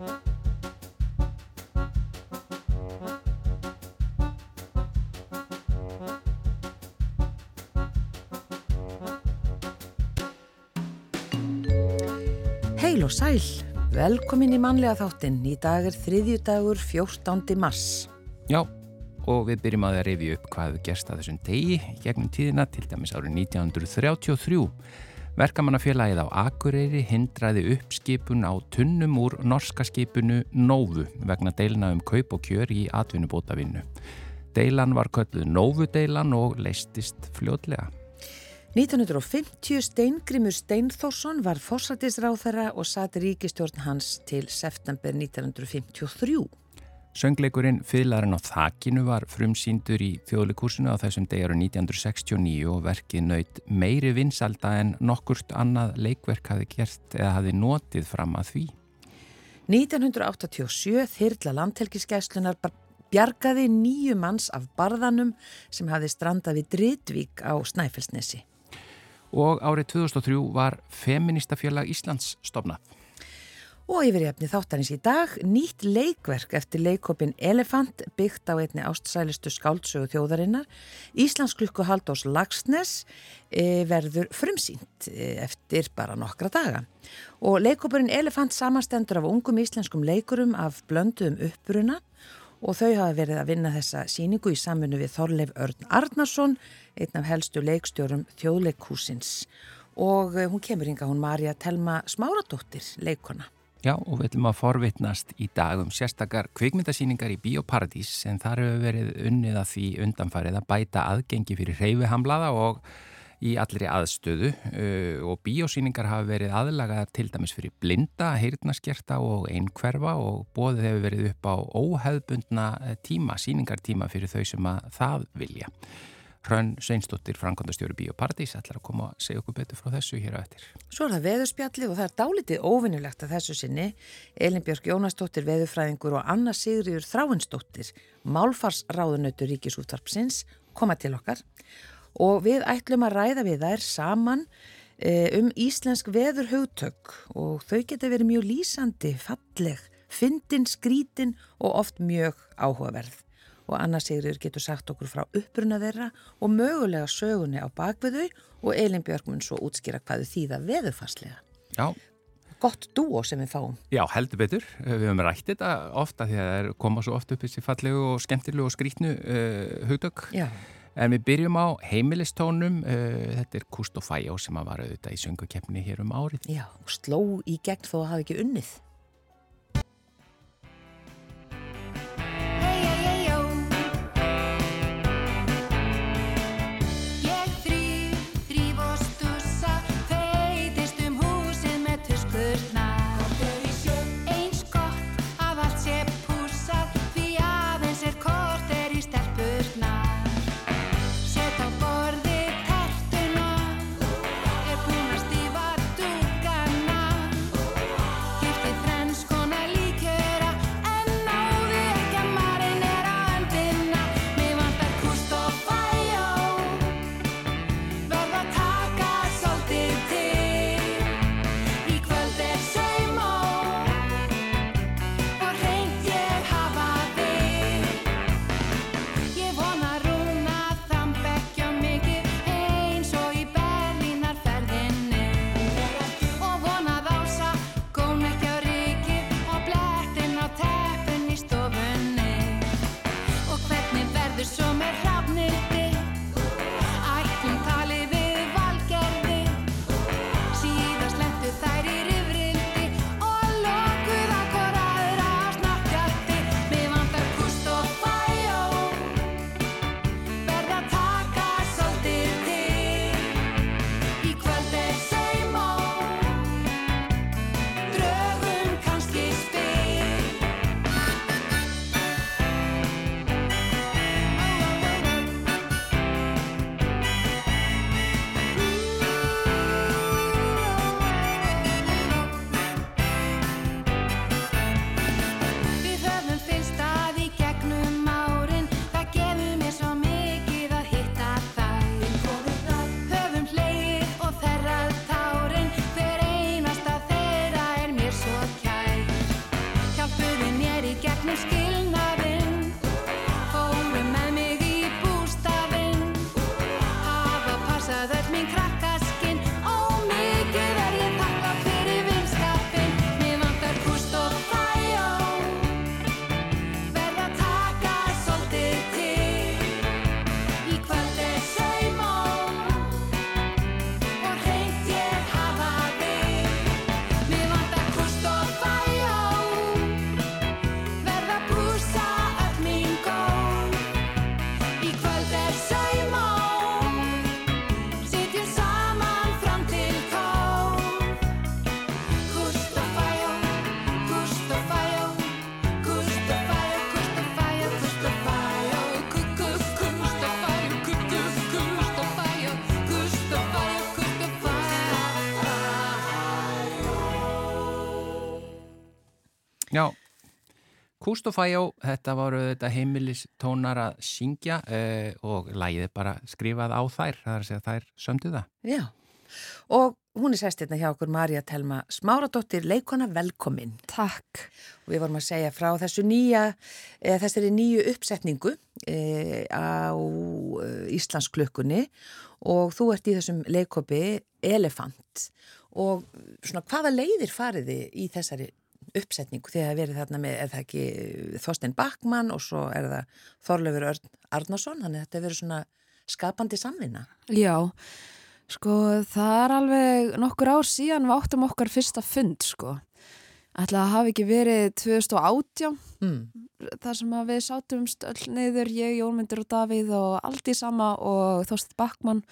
Heil og sæl, velkomin í mannlega þáttinn. Í dag er þriðju dagur 14. mars. Já, og við byrjum að reyfi upp hvað við gerst að þessum degi gegnum tíðina til dæmis árið 1933. Verkamannafélagið á Akureyri hindraði uppskipun á tunnum úr norska skipunu Nóvu vegna deilna um kaup og kjör í atvinnubótavinnu. Deilan var kölluð Nóvu-deilan og leistist fljóðlega. 1950 Steingrimur Steinþórsson var fórsættisráþara og sati ríkistjórn hans til september 1953. Söngleikurinn Fyðlarinn á þakkinu var frumsýndur í þjóðleikursinu á þessum degaru 1969 og verkið naut meiri vinsalda en nokkurt annað leikverk hafi gert eða hafi notið fram að því. 1987 þyrla landhelgiskeslunar bjargaði nýju manns af barðanum sem hafi strandað við Dritvík á Snæfellsnesi og árið 2003 var Feministafélag Íslands stopnað. Og yfir í efni þáttanins í dag, nýtt leikverk eftir leikopin Elefant byggt á einni ástsælistu skáldsögu þjóðarinnar. Íslands klukku Haldós Lagsnes e, verður frumsýnt e, eftir bara nokkra daga. Og leikopurinn Elefant samastendur af ungum íslenskum leikurum af blönduðum uppbruna og þau hafa verið að vinna þessa síningu í samfunnu við Þorleif Örn Arnarsson, einn af helstu leikstjórum þjóðleikhúsins og eh, hún kemur hinga hún Marja Telma Smáradóttir, leikona. Já og við ætlum að forvitnast í dag um sérstakar kvikmyndasíningar í Bíóparadís en þar hefur verið unnið að því undanfarið að bæta aðgengi fyrir reyfihamlaða og í allri aðstöðu uh, og bíósýningar hafa verið aðlagaðar til dæmis fyrir blinda, heyrnaskerta og einkverfa og bóðið hefur verið upp á óheðbundna eh, tíma, síningartíma fyrir þau sem að það vilja. Hrönn Sveinsdóttir, Frankondastjóri Bíópartís, ætlar að koma að segja okkur betur frá þessu hér á eftir. Svo er það veðurspjalli og það er dálitið óvinnulegt að þessu sinni. Elin Björk Jónasdóttir, veðurfræðingur og Anna Sigriður Þráinsdóttir, málfarsráðunautur Ríkisúttarpsins, koma til okkar og við ætlum að ræða við þær saman e, um íslensk veður hugtök og þau geta verið mjög lýsandi, falleg, fyndin, skrítin og oft mjög áhugaverð. Og Anna Sigriður getur sagt okkur frá uppruna þeirra og mögulega sögunni á bakviðu og Elin Björgmunds svo útskýra hvaðu þýða veðufarslega. Já. Gott dúo sem við fáum. Já, heldur betur. Við höfum rætt þetta ofta því að það koma svo oft upp þessi fallegu og skemmtilegu og skrítnu uh, hugtök. Já. En við byrjum á heimilistónum, uh, þetta er Kusto Fæjó sem að var auðvitað í söngukeppni hér um árið. Já, og sló í gegn þó að hafa ekki unnið. Kústofæjó, þetta voru þetta heimilistónar að syngja uh, og lægið bara skrifað á þær, það er að segja þær sömdu það. Já, og hún er sest hérna hjá okkur Marja Telma Smáradóttir, leikona velkomin. Takk. Og við vorum að segja frá þessu nýja, eða þessari nýju uppsetningu e, á Íslandsklökkunni og þú ert í þessum leikopi Elefant og svona hvaða leiðir fariði í þessari uppsetningu þegar það verið þarna með, er það ekki Þorstein Backmann og svo er það Þorlefur Arnason, þannig að þetta verið svona skapandi samvinna. Já, sko það er alveg nokkur ár síðan við áttum okkar fyrsta fund sko. Ætla að hafi ekki verið 2018 mm. þar sem að við sátum stöll neyður, ég, Jólmyndur og Davíð og allt í sama og Þorstein Backmann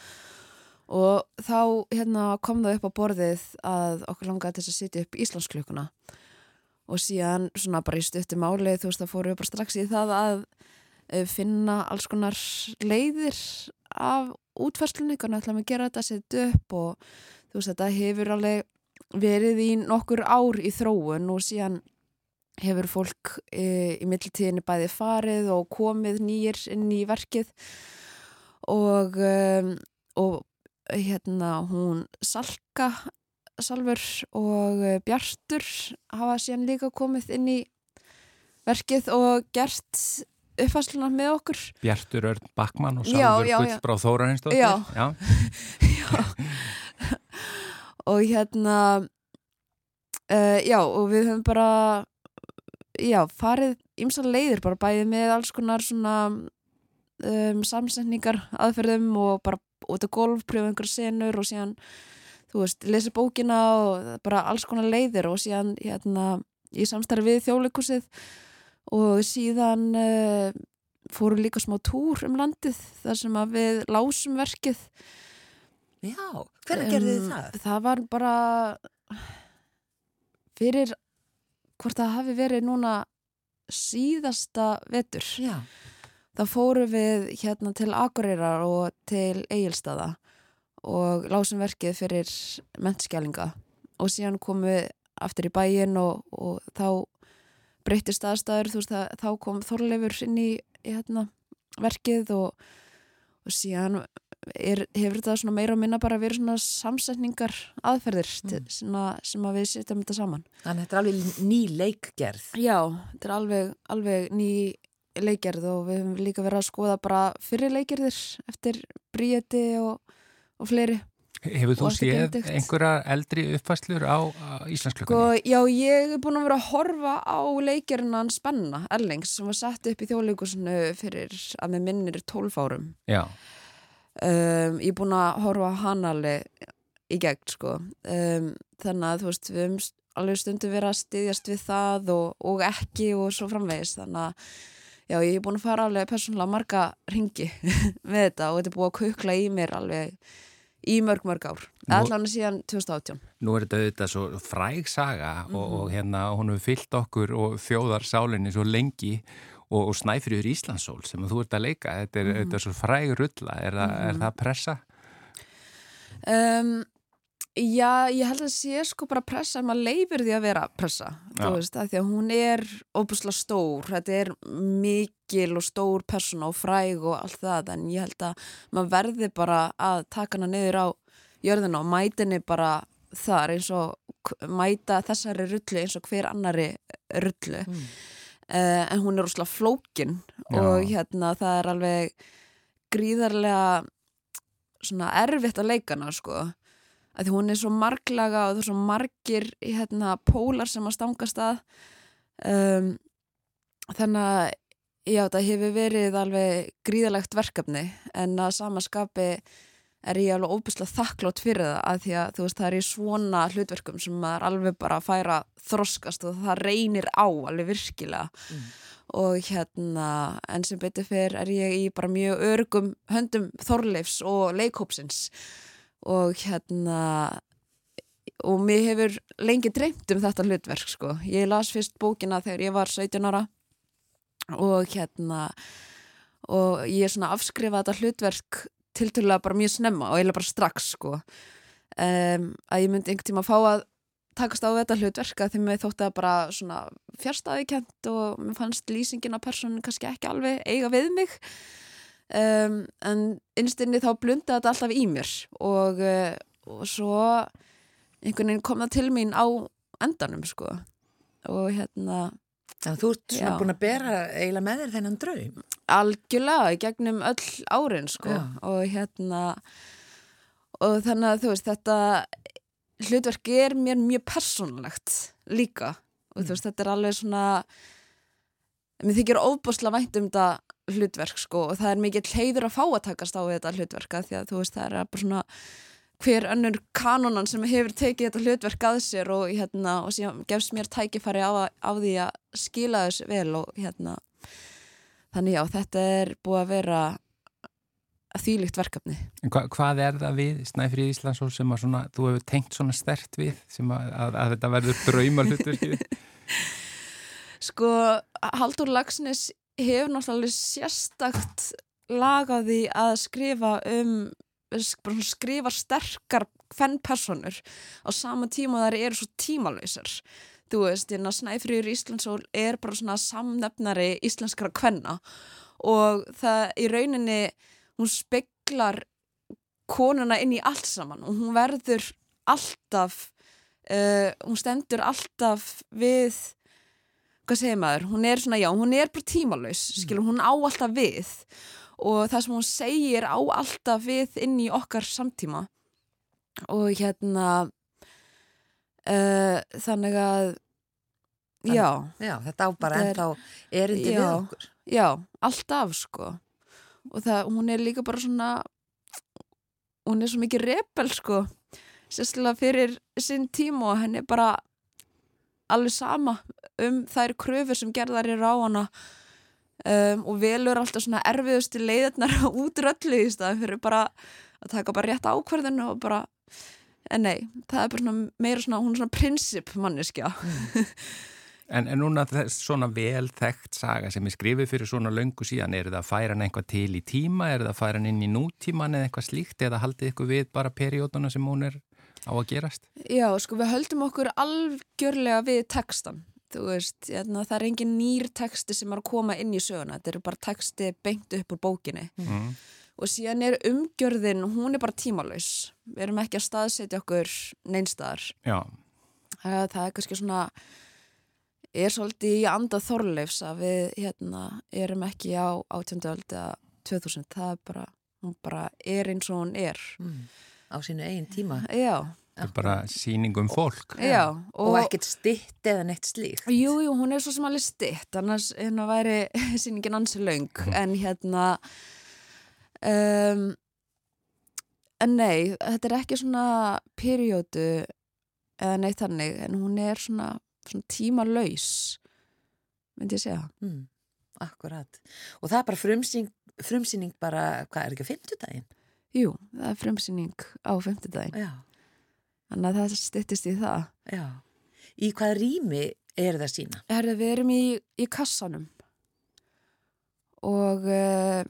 og þá hérna, kom það upp á borðið að okkur langaði þess að sitja upp Íslandsklökunna og síðan svona bara í stuttum álið þú veist það fóru bara strax í það að eh, finna alls konar leiðir af útferslunni hvernig við að gera þetta, setja upp og þú veist þetta hefur alveg verið í nokkur ár í þróun og síðan hefur fólk e, í mittiltíðinni bæði farið og komið nýjir inn í verkið. Og, um, og hérna hún Salka Salfur og eh, Bjartur hafa síðan líka komið inn í verkið og gert uppfæsluna með okkur Bjartur Örn Backmann og Salfur Gullbráð Þórarinsdóttir Já, já. já. og hérna uh, já og við höfum bara já farið ymsa leiðir bara bæðið með alls konar svona um, samsendningar aðferðum og bara út af golf pröfu einhverja senur og síðan þú veist, lesa bókina og bara alls konar leiðir og síðan hérna í samstarfi við þjóðleikusið og síðan uh, fóru líka smá túr um landið þar sem að við lásum verkið Já, hvernig um, gerði þið það? Það var bara fyrir hvort það hafi verið núna síðasta vetur Já. þá fóru við hérna til Akureyrar og til Egilstaða og lásum verkið fyrir mentskjælinga og síðan komum við aftur í bæin og, og þá breytist aðstæður, þú veist að þá kom Þorleifur inn í, í hérna, verkið og, og síðan er, hefur þetta svona meira að minna bara verið svona samsetningar aðferðir mm. svona, sem að við setjum þetta saman. Þannig að þetta er alveg ný leikgerð. Já, þetta er alveg, alveg ný leikgerð og við hefum líka verið að skoða bara fyrir leikgerðir eftir bríeti og og fleiri. Hefur þú séð einhverja eldri uppfæslur á, á Íslandsklökunni? Sko, já, ég hef búin að vera að horfa á leikerinnan Spenna, Erlings, sem var sett upp í þjóðleikusinu fyrir að með minnir 12 árum. Já. Um, ég er búin að horfa hann alveg í gegn, sko. Um, þannig að, þú veist, við hefum alveg stundu verið að styðjast við það og, og ekki og svo framvegis, þannig að já, ég hef búin að fara alveg persónulega marga ringi með þetta og þetta er búin að kukla í mér alveg í mörg mörg ár, allan síðan 2018 Nú er þetta auðvitað svo fræg saga mm -hmm. og, og hérna hún hefur fyllt okkur og þjóðar sálinni svo lengi og, og snæfriður Íslandsól sem þú ert að leika, þetta er, mm -hmm. þetta er svo fræg rulla, er, mm -hmm. er það pressa? Um, Já, ég held að sé sko bara pressa, maður leifir því að vera pressa, veist, að því að hún er óbúslega stór, þetta er mikil og stór persóna og fræg og allt það, en ég held að maður verði bara að taka hana niður á jörðina og mætinni bara þar eins og mæta þessari rullu eins og hver annari rullu, mm. uh, en hún er ósláð flókin Já. og hérna það er alveg gríðarlega svona erfitt að leikana, sko að því hún er svo marglaga og það er svo margir hérna, pólar sem að stangast að. Um, þannig að já, það hefur verið alveg gríðalegt verkefni en að samaskapi er ég alveg óbúslega þakklátt fyrir það að því að þú veist það er í svona hlutverkum sem maður alveg bara færa þroskast og það reynir á alveg virkilega. Mm. og hérna en sem betur fyrr er ég í bara mjög örgum höndum Þorleifs og leikópsins og hérna og mér hefur lengi dreymt um þetta hlutverk sko. Ég las fyrst bókina þegar ég var 17 ára og hérna og ég svona afskrifað þetta hlutverk tilturlega bara mjög snemma og eiginlega bara strax sko um, að ég myndi einhvern tíma að fá að takast á þetta hlutverka því mér þótti það bara svona fjärstaðikent og mér fannst lýsingin á personin kannski ekki alveg eiga við mig um, en innstinni þá blundaði þetta alltaf í mér og, uh, og svo einhvern veginn kom það til mín á endanum sko og hérna Þannig að þú ert svona Já. búin að bera eiginlega með þér þennan draum. algjörlega í gegnum öll árin sko Já. og hérna og þannig að þú veist þetta hlutverk er mér mjög persónlegt líka og þú veist þetta er alveg svona mér þykir óbúslega vænt um þetta hlutverk sko og það er mikið hleyður að fá að takast á þetta hlutverka því að þú veist það er bara svona hver önnur kanonan sem hefur tekið þetta hlutverk að sér og hérna og síðan gefst mér tækifæri á, á því að skila þess vel og hérna þannig já, þetta er búið að vera þýlikt verkefni Hva, hvað er það við Snæfrið Íslandsól sem að svona, þú hefur tengt svona stert við sem að, að, að þetta verður drauma hlutverkið? Sko, Haldur Lagsnes hefur náttúrulega sérstakt lagaði að skrifa um skrifa sterkar fennpersonur á sama tíma þar eru svo tímalausar. Þú veist, hérna Snæfriður Íslandsól er bara svona samnefnari íslenskara kvenna. Og það í rauninni hún speklar konuna inn í allt saman. Og hún verður alltaf uh, hún stendur alltaf við hvað segir maður, hún er svona, já, hún er bara tímalaus, skilur, hún á alltaf við. Og það sem hún segir á alltaf við inn í okkar samtíma. Og hérna uh, þannig að já, Já, þetta á bara er- ennþá erindi við Já. okkur. já, alltaf sko. Og það, hún er líka bara svona hún er svo mikið rebel sko. Sérstaklega fyrir sinn tíma og henni er bara alveg sama um þær kröfur sem gerðar eru á hana. Um, og velur alltaf svona erfiðustu leiðirnar út röllu í stað fyrir bara að taka bara rétt ákverðinu og bara en nei, það er bara svona meira svona, hún er svona prinsip manneskja. En, en núna þess svona vel þekkt saga sem er skrifið fyrir svona löngu síðan, er það að færa hann eitthvað til í tíma, er það að færa hann inn í nútíman eða eitthvað slíkt? Eða haldið ykkur við bara perióduna sem hún er á að gerast? Já, sko við höldum okkur algjörlega við textan. Þú veist, hérna, það er engin nýr texti sem er að koma inn í söguna. Þetta eru bara texti beint upp úr bókinni. Mm. Og síðan er umgjörðin, hún er bara tímalaus. Við erum ekki að staðsetja okkur neinstaðar. Já, Það, það er kannski svona, er svolítið í anda þorleifs að við hérna, erum ekki á átjönduöld eða 2000. Það er bara, hún bara er eins og hún er. Mm. Á sínu eigin tíma. Já, þetta er bara síning um fólk. já. Og, ekkert stitt eða neitt slíkt. Jú, jú, hún er svo sem alveg stitt, annars hérna væri sýningin ansi löng, en hérna, um, en nei, þetta er ekki svona periódu eða neitt þannig, en hún er svona, svona tímalaus, myndi ég segja. Mm. Akkurat. Og það er bara frumsýning, frumsýning bara, hvað er ekki að fimmtudaginn? Jú, það er fremsýning á fimmtudaginn, Já, þannig að það stittist í það. já. Í hvað rými er það sína? Herði, við erum í, í kassanum og uh,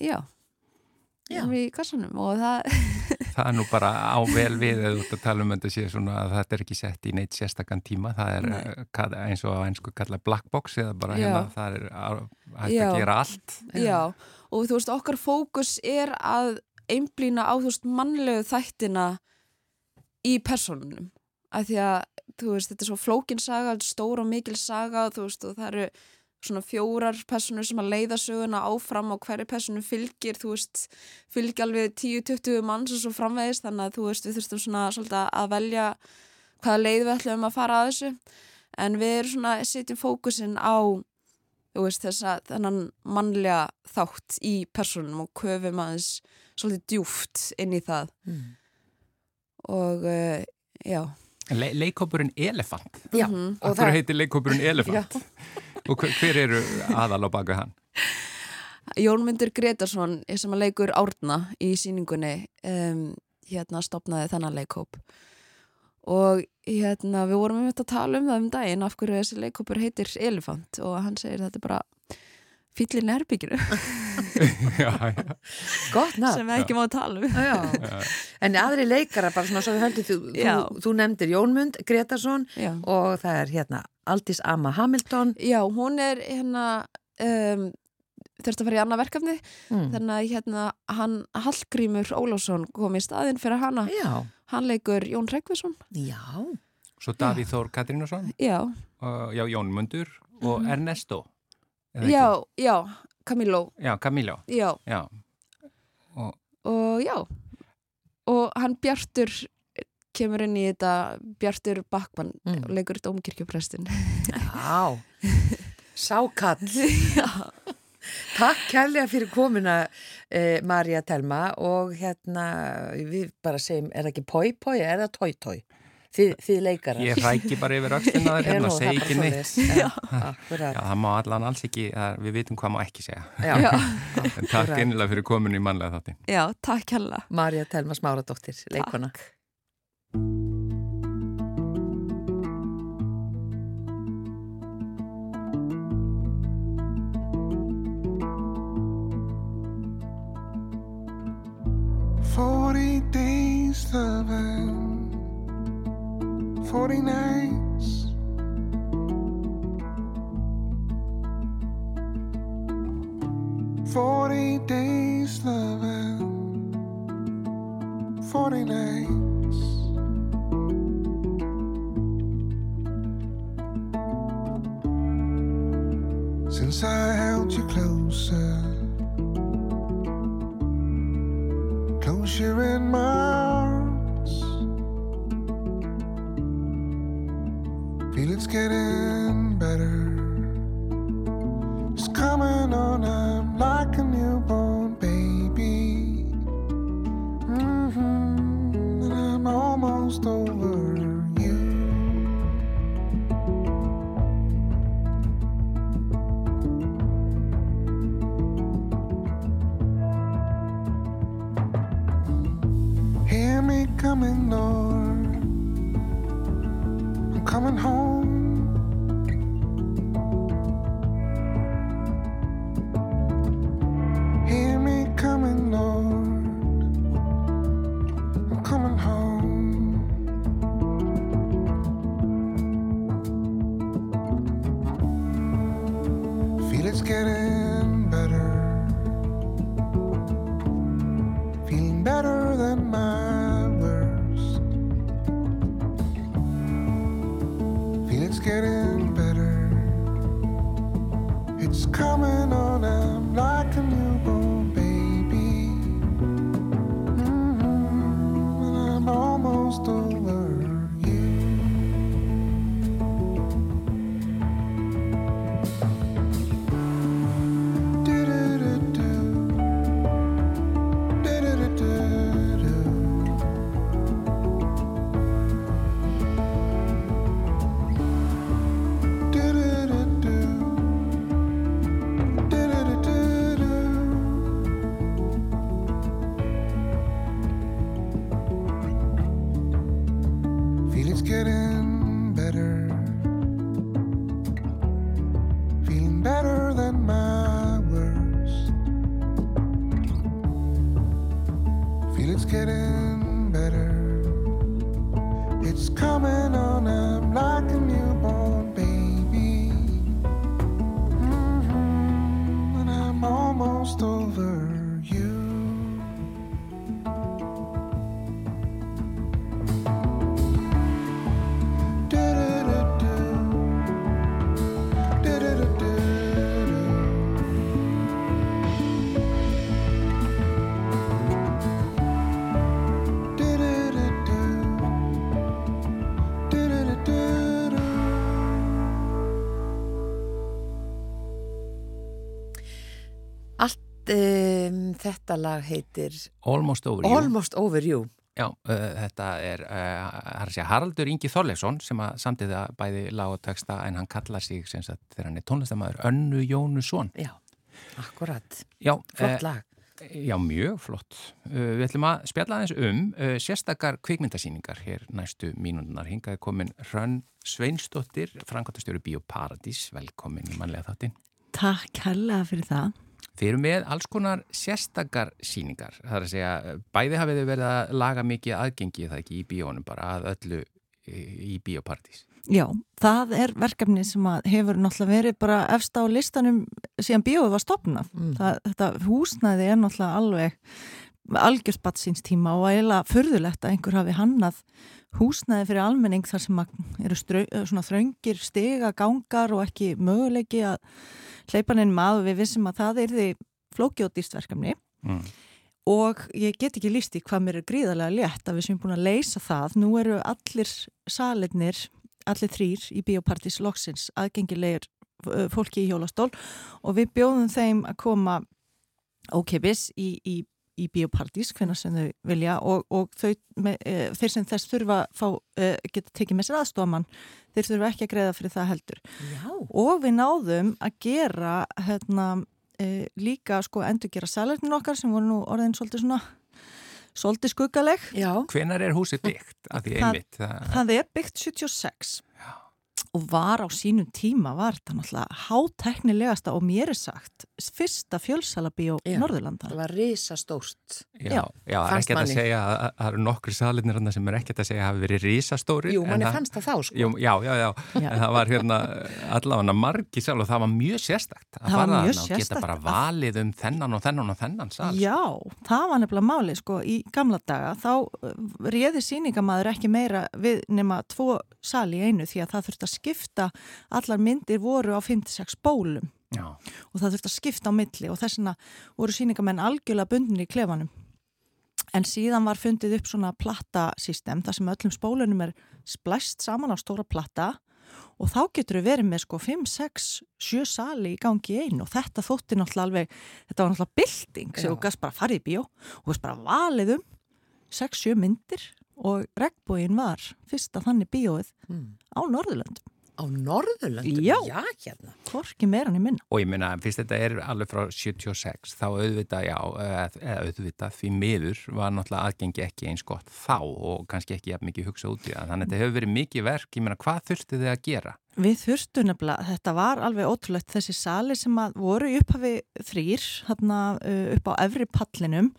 já, við Já. erum í kassanum og það, Það er nú bara á vel við eða þú ert að tala um þetta sé svona að þetta er ekki sett í neitt sérstakann tíma, það er Nei. eh, eins og á einsku kalla black box eða bara hérna það er á- hægt Já. að gera allt. Já, og þú veist, okkar fókus er að einblýna á, þú veist, mannlegu þættina í personunum. Af því að, þú veist, þetta er svo flókin saga, þetta er stór og mikil saga, þú veist, og það eru svona fjórar personur sem að leiða söguna áfram og hverju personu fylgir, þú veist, fylgir alveg 10-20 manns og svo framvegist, þannig að þú veist, við þurftum svona svolítið að velja hvaða leið við ætlum að fara að þessu. En við erum svona, setjum fókusin á þú veist, þessa, þennan mannlega þátt í personum og köfum aðeins svolítið djúft inn í það. Mm. og uh, já. Le leikópurinn Elefant, Já, Mhm. og okkur það, heitir leikópurinn Elefant og hver, eru aðal á baka hann? Jónmundur Gretarsson sem að leikur Árna í síningunni um, hérna stopnaði þennan leikhóp og hérna við vorum um þetta að tala um það um daginn af hverju þessi leikhópur heitir Elefant og hann segir þetta er bara fýllin herbygginu já, já. Gott nafn. sem við ekki má tala um. Já. En aðri leikara, bara svona svo við höldum, þú, Já. þú, þú nefndir Jónmund Gretarsson Já. og það er hérna Aldís Amma Hamilton. Já, hún er hérna um, þurfti að fara í annað verkefni Mm. þannig að hérna hann Hallgrímur Ólásson kom í staðinn fyrir hana Já, hann leikur Jón Reykjavísson já, Svo Davíð Þór Katrínason, Já, uh, já, Jón Mundur og Ernesto. Mhm. já, ekki? já, Camilo Já, Camilo, Já, já. Og, og já og hann Bjartur kemur inn í þetta Bjartur Bakmann Mm. og leikur þetta ómkirkjuprestin já. Sákall. Já, Takk kærlega fyrir komuna eh, Marja Telma og hérna við bara segjum, er það ekki poi poi er það toi toi? Þið, þið leikarar. ég rækki bara yfir öxtina þér Er hérna, það segi ekki neitt. Já, það má allan alls ekki, við vitum hvað má ekki segja. Já, En takk einnilega fyrir kominu í mannlega þáttin. já, takk hella Marja Telma Smáradóttir, leikona. Takk. Forty days loving, forty nights. Forty days loving, forty nights. Since I held you closer. closer in my getting better. It's coming on, I'm like a newborn baby. hmm And I'm almost over you. Hear me coming, Lord. I'm coming home. Um, þetta lag heitir Almost over you. Almost Over You. Já, uh, þetta er uh, segja, Haraldur Ingi Þorleifsson sem að samtið það bæði lag og texta en hann kallar sig sem sagt þegar hann er tónlistamæður Önnu Jónusson. Já, akkurat. Já, Flott eh, lag. Já, mjög flott. Uh, við ætlum að spjalla aðeins um uh, sérstakar kvikmyndasýningar hér næstu mínúndunar. Hingaði komin Hrönn Sveinsdóttir, frangotastjóri Bíóparadís. Velkomin í mannlega þáttin. Takk hella fyrir það. Þeir eru með alls konar sérstakar síningar. Það er að segja, bæði hafið þau verið að laga mikið aðgengi það ekki í bíónum bara að öllu í bíópartís. Já, það er verkefni sem hefur náttúrulega verið bara efst á listanum síðan bíóið var stopnað. Mm. Það, þetta húsnæði er náttúrulega alveg algjörðsbatt síns tíma og eiginlega förðulegt að einhver hafi hannað húsnæði fyrir almenning þar sem eru svona þraungir stiga, gangar og ekki möguleiki að hleypan einn maður við vissum að það er því flókjóttýrstverkefni mm. og ég get ekki líst í hvað mér er gríðarlega létt að við sem búin að leysa það. Nú eru allir salinnir, allir þrýr í biopartís loksins aðgengilegir fólki í hjólastól og við bjóðum þeim að koma ókeppis í, í í biopartís, hvenna sem þau vilja og, og þau, með, e, þeir sem þess þurfa fá, e, geta tekið með sér aðstofamann, þeir þurfa ekki að greiða fyrir það heldur. Já. Og við náðum að gera hérna, e, líka sko endur gera salernin okkar sem voru nú orðin svolítið svona svolítið skuggaleg. Já. Hvenar er húsið byggt? Það, það, það er byggt 76 og var á sínum tíma var þetta náttúrulega háteknilegasta og mér er sagt fyrsta fjölsalabíó Norðurlanda. Það var risastórt. Já, já, það er ekkert að segja að það eru nokkru salinir sem er ekkert að segja að hafi verið risastóri. Jú, manni fannst það þá sko. Jú, já, já, já, já. En það var hérna allavega margi sal og það var mjög sérstakt að fara að geta bara valið um þennan og þennan og þennan sal. Já, það var nefnilega máli sko í gamla daga þá réði síningamæður ekki meira við nema tvo sali einu því að það þurfti að skipta, allar myndir voru á 56 bólum Já. og það þurfti að skipta á milli og þess vegna voru síningamenn algjörlega bundin í klefanum. En síðan var fundið upp svona plattasystem þar sem öllum spólunum er splæst saman á stóra platta og þá getur við verið með sko 5, 6, 7 sali í gangi einu og þetta þótti náttúrulega alveg, þetta var náttúrulega bilding sem þú gæst bara fara í bíó og veist bara valið um 6-7 myndir og regnbóin var fyrsta þannig bíóið mm. á Norðurlöndum. Á Norðurlöndum? Já, já hérna. Hvorki meira hann í minna. Og ég minna, fyrst þetta er alveg frá 76, þá auðvitað, já, eða auðvitað því miður var náttúrulega aðgengi ekki eins gott þá og kannski ekki jafn mikið hugsa út í það. Þannig að þetta hefur verið mikið verk, ég minna, hvað þurftu þið að gera? Við þurftu nefnilega, þetta var alveg ótrúlegt þessi sali sem að voru upphafi þrýr, hérna upp á efri pallinum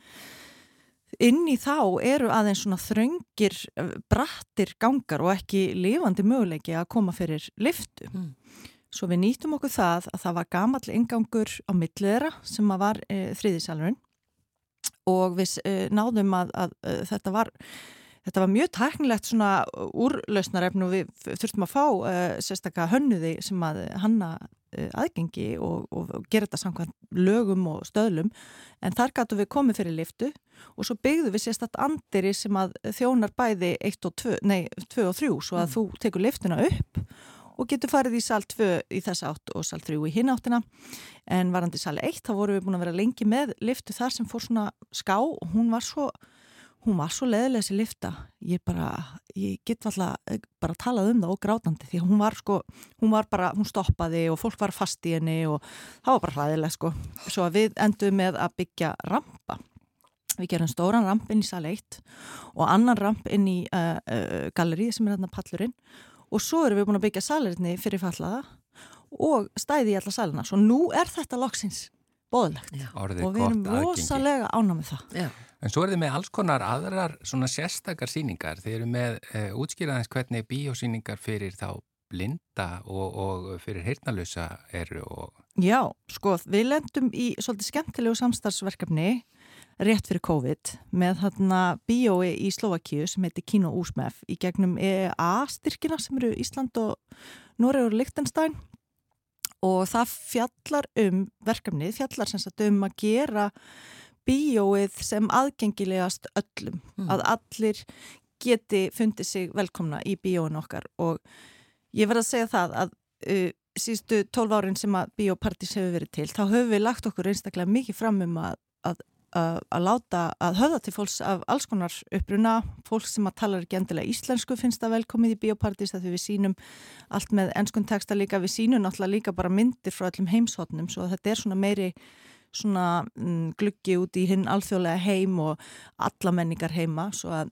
inn í þá eru aðeins svona þröngir, eh, brattir gangar og ekki lifandi möguleiki að koma fyrir liftu. Mm. Svo við nýttum okkur það að það var gamall ingangur á milliðra sem var e, þriðisalurinn og við e, náðum að, að, að þetta var Þetta var mjög tæknilegt svona úrlausnarefn og við þurftum að fá uh, sérstaklega hönnuði sem að hanna uh, aðgengi og, og, og gera þetta samkvæmt lögum og stöðlum en þar gætu við komið fyrir liftu og svo byggðu við sérstaklega andiri sem að þjónar bæði 1 og 2, nei 2 og 3 svo að mm. þú tekur liftuna upp og getur farið í sal 2 í þess átt og sal 3 í hinn áttina en varandi sal 1 þá vorum við búin að vera lengi með liftu þar sem fór svona ská og hún var svo hún var svo leðilega þessi lifta ég bara, ég get alltaf eh, bara talað um það og grátandi því hún var sko, hún var bara, hún stoppaði og fólk var fast í henni og það var bara hlæðilega sko, svo að við endum með að byggja rampa. Við gerum stóran ramp inn í sal 1 og annan ramp inn í uh, uh, gallerið sem er hérna pallurinn. Og svo erum við búin að byggja salinni fyrir fallaða og stæði í alla salina, svo nú er þetta loksins bóðlegt og við erum rosalega ánamið það. Já En svo er þið með alls konar aðrar svona sérstakar síningar. Þið eru með e, útskýraðins hvernig bíósíningar fyrir þá blinda og, og fyrir heyrnalösa eru. Og... Já, sko, við lendum í svolítið skemmtilegu samstarfsverkefni rétt fyrir COVID með þarna bíói í Slovakíu sem heitir Kino Úsmef í gegnum EA-styrkina sem eru Ísland og Noreg og Lichtenstein og það fjallar um verkefnið, fjallar sem sagt um að gera bíóið sem aðgengilegast öllum, mm. að allir geti fundið sig velkomna í bíóin okkar. Og ég verð að segja það að uh, síðustu tólf árin sem að bíópartís hefur verið til, þá höfum við lagt okkur einstaklega mikið fram um að, að, að, að láta, að höfða til fólks af alls konar uppruna, fólk sem að tala ekki endilega íslensku finnst það velkomið í bíópartís þegar við sínum allt með ennskun texta líka, við sínum náttúrulega líka bara myndir frá öllum heimshotnum, svo þetta er svona meiri svona mm, gluggi út í hinn alþjóðlega heim og alla menningar heima. Svo að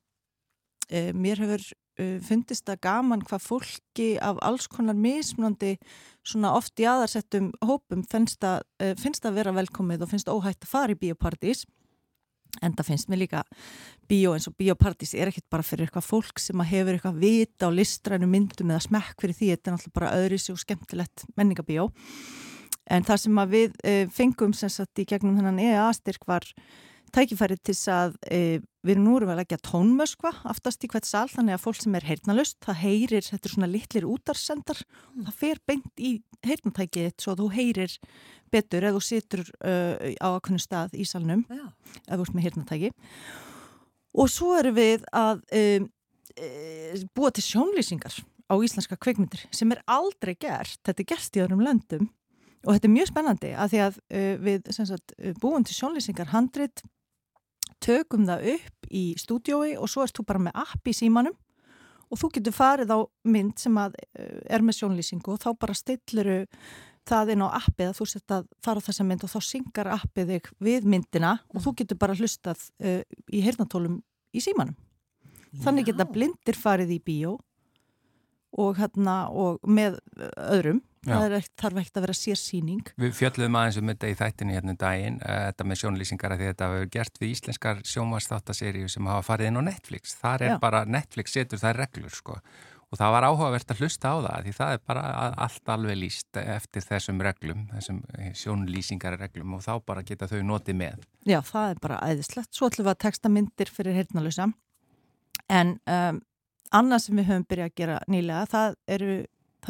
e, mér hefur uh, fundist það gaman hvað fólki af alls konar mismunandi svona oft í aðarsettum hópum finnst að, uh, finnst að vera velkomið og finnst óhægt að fara í biopartís en það finnst mér líka bíó eins og bíópartís er ekkit bara fyrir eitthvað fólk sem hefur eitthvað vita á listrænu myndum eða smekk fyrir því, þetta er náttúrulega bara öðru sér og skemmtilegt menningabíó en það sem við e, fengum sem sagt í gegnum þennan EA-styrk var tækifærið til þess að e, við erum núru að leggja tónmöskva aftast í hvert sal, þannig að fólk sem er heyrnalust það heyrir, þetta er svona litlir útarsendar það fer beint í heyrnatækið svo þú heyrir betur eða þú situr uh, á akkunni stað í salnum eða þú ert með heyrnatæki og svo erum við að um, e, búa til sjónlýsingar á íslenska kveikmyndir sem er aldrei gert, þetta er gert í öðrum löndum og þetta er mjög spennandi að því að uh, við sagt, búum til sjónlýsingar handrit tökum það upp í stúdiói og svo erst þú bara með app í símanum og þú getur farið á mynd sem að uh, er með sjónlýsingu og þá bara stilluru það inn á appið að þú sett að fara á þessa mynd og þá syngar appið þig við myndina og þú getur bara hlustað uh, í heyrnatólum í símanum. Þannig geta blindir farið í bíó og, hérna, og með öðrum. Það er, þarf ekkert að vera sérsýning. Við fjöldluðum aðeins um þetta í þættinu hérna um daginn, uh, þetta með sjónlýsingar að þetta hefur gert við íslenskar sjónvarsþáttaseríu sem hafa farið inn á Netflix. Það er Já. bara, Netflix setur það reglur sko og það var áhugavert að hlusta á það því það er bara allt alveg líst eftir þessum reglum, þessum sjónlýsingarreglum og þá bara geta þau notið með. Já, það er bara æðislegt. Svo ætlum við að texta myndir fyrir heyrnalösa en um, annað sem við höfum byrjað að gera nýlega, það eru,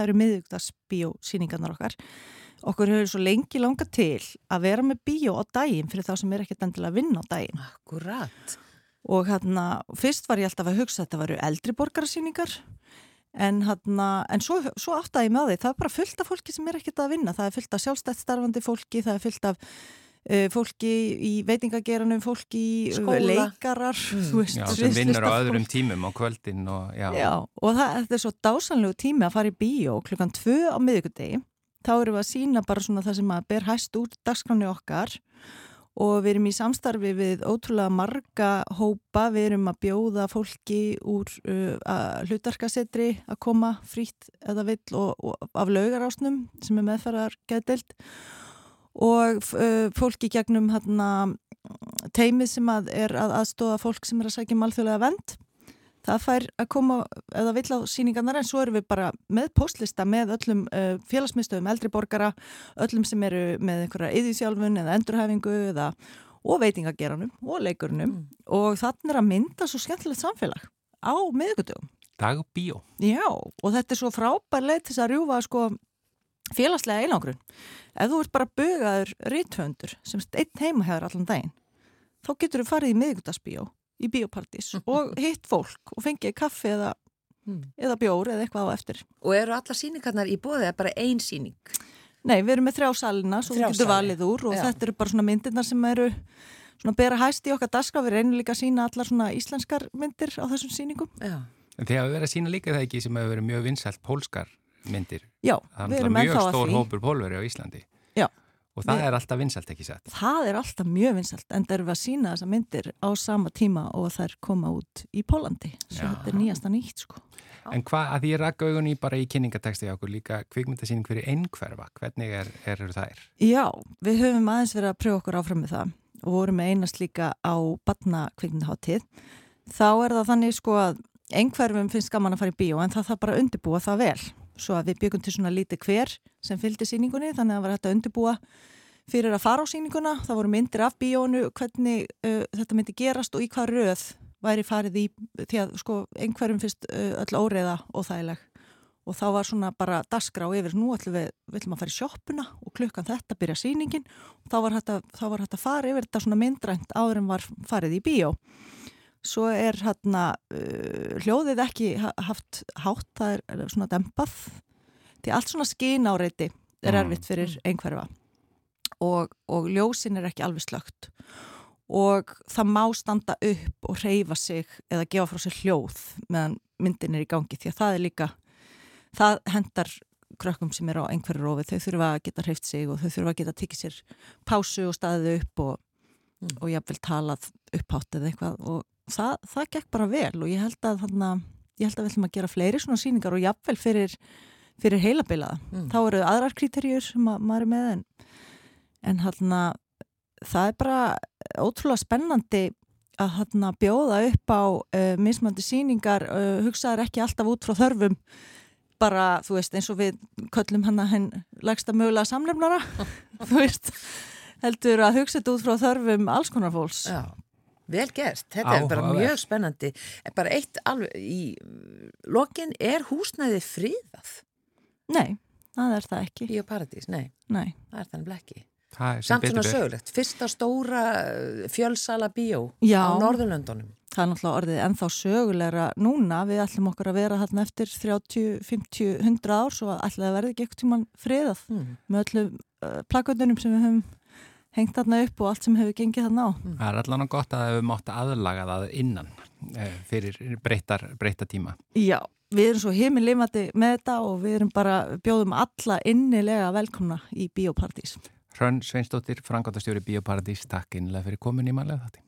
eru miðugdags bíósýningarnar okkar. Okkur hefur svo lengi langa til að vera með bíó á daginn fyrir þá sem er ekkert endilega að vinna á daginn. Akkurat. Og hérna, fyrst var ég alltaf að hugsa að þetta varu eldri borgarsýningar En, hana, en svo, svo áttaði ég með því, það er bara fullt af fólki sem er ekkert að vinna, það er fullt af sjálfstætt starfandi fólki, það er fullt af fólki í veitingageranum, fólki í uh, leikarar, mm. veist. Já, sem vinnur á öðrum tímum á kvöldin og já. Já, og það, þetta er svo dásanlegu tími að fara í bíó klukkan tvö á miðugudegi, þá eru við að sína bara svona það sem að ber hæst úr dagskráni okkar og við erum í samstarfi við ótrúlega marga hópa, við erum að bjóða fólki úr uh, hlutarkasetri að koma frýtt eða vill og, og af laugarásnum sem er meðferðar gætild og uh, fólki gegnum hérna, teimið sem að er að aðstóða fólk sem er að sækja malþjóðlega um vend það fær að koma eða vill á síningarnar en svo erum við bara með postlista með öllum uh, félagsmyndstöðum eldri borgara, öllum sem eru með einhverja yðvísjálfun eða endurhefingu eða, og veitingageranum og leikurunum mm. og þannig er að mynda svo skemmtilegt samfélag á miðugutugum. Dag og bíó. Já, og þetta er svo frábær leið til þess að rjúfa sko félagslega einangrun. Ef þú ert bara bögaður rítvöndur sem einn heima hefur allan daginn, þá getur þú farið í miðugutagsbíó í biopartís og hitt fólk og fengið kaffi eða, mm. eða bjór eða eitthvað á eftir. Og eru alla síningarnar í bóðið eða bara ein síning? Nei, við erum með þrjá salina svo þú getur valið úr og Já. þetta eru bara svona myndirnar sem eru svona bera hæst í okkar daska. Við reynum líka að sína allar svona íslenskar myndir á þessum síningum. Já. En þið hafa verið að sína líka það ekki sem hefur verið mjög vinsælt pólskar myndir. Já, við erum ennþá að því. Það er mjög stór hópur pólveri á Íslandi. Já. Og það er alltaf vinsalt ekki sett? Það er alltaf mjög vinsalt, en það eru að sína þessa myndir á sama tíma og þær koma út í Pólandi. Svo Já. þetta er nýjasta nýtt, sko. En hvað, að ég rakka augunni bara í kynningateksti á okkur líka kvikmyndasýning fyrir einhverfa, hvernig er, er, er það er? Já, við höfum aðeins verið að pröfa okkur áfram með það og vorum einast líka á batna kvikmyndaháttíð. Þá er það þannig sko að einhverfum finnst gaman að fara í bíó en það þarf bara að undirbúa það vel svo að við byggum til svona lítið hver sem fylgdi síningunni þannig að það var hægt að undirbúa fyrir að fara á síninguna það voru myndir af bíónu hvernig uh, þetta myndi gerast og í hvað röð væri farið í því að sko einhverjum fyrst uh, öll óreiða og þægileg og þá var svona bara dasgra og yfir nú ætlum við, við ætlum að fara í sjóppuna og klukkan þetta byrja síningin og þá var hægt að fara yfir þetta svona myndrænt áður en var farið í bíó svo er hérna uh, hljóðið ekki haft hátt, það er, er svona dempað því allt svona skín áreiti er mm. erfitt fyrir mm. einhverfa og, og ljósin er ekki alveg slögt og það má standa upp og reyfa sig eða gefa frá sér hljóð meðan myndin er í gangi því að það er líka það hendar krökkum sem er á einhverju rofi, þau þurfa að geta hreift sig og þau þurfa að geta tikið sér pásu og staðið upp og, mm. og vil talað upphátt eða eitthvað og það, það gekk bara vel og ég held að þarna ég held að við ætlum að gera fleiri svona síningar og jafnvel fyrir, fyrir heilabilaða. Mm. Þá eru aðrar kriterjur sem að, maður er með en, en hérna það er bara ótrúlega spennandi að hérna bjóða upp á uh, mismandi síningar, uh, hugsaður ekki alltaf út frá þörfum bara, þú veist, eins og við köllum hann að henn lagsta mögulega samlefnara þú veist, heldur að hugsa þetta út frá þörfum alls konar fólks Já, vel gert. Þetta er bara mjög spennandi. Bara eitt alveg í lokin er húsnæði friðað Nei, það er það ekki í Paradís. Nei, Nei, það er þannig ekki. Það er sem Samt svona sögulegt. Fyrsta stóra uh, fjölsala bíó Já. á Norðurlöndunum. það er náttúrulega orðið ennþá sögulegra núna, við ætlum okkur að vera þarna eftir 30, 50, 100 ár svo ætlaði að verði ekki ekkert tíman friðað Mm. með öllum uh, plakvöndunum sem við höfum hengt þarna upp og allt sem hefur gengið þarna á Það er allan gott að við mátt aðlaga það innan eh, fyrir breytar, breyta tíma. Já, við erum svo heimilifandi með þetta og við erum bara, bjóðum alla innilega velkomna í Bíópartís Hrönn Sveinsdóttir, frangátastjóri Bíóparadís, takk innlega fyrir komin í mannlega þátti.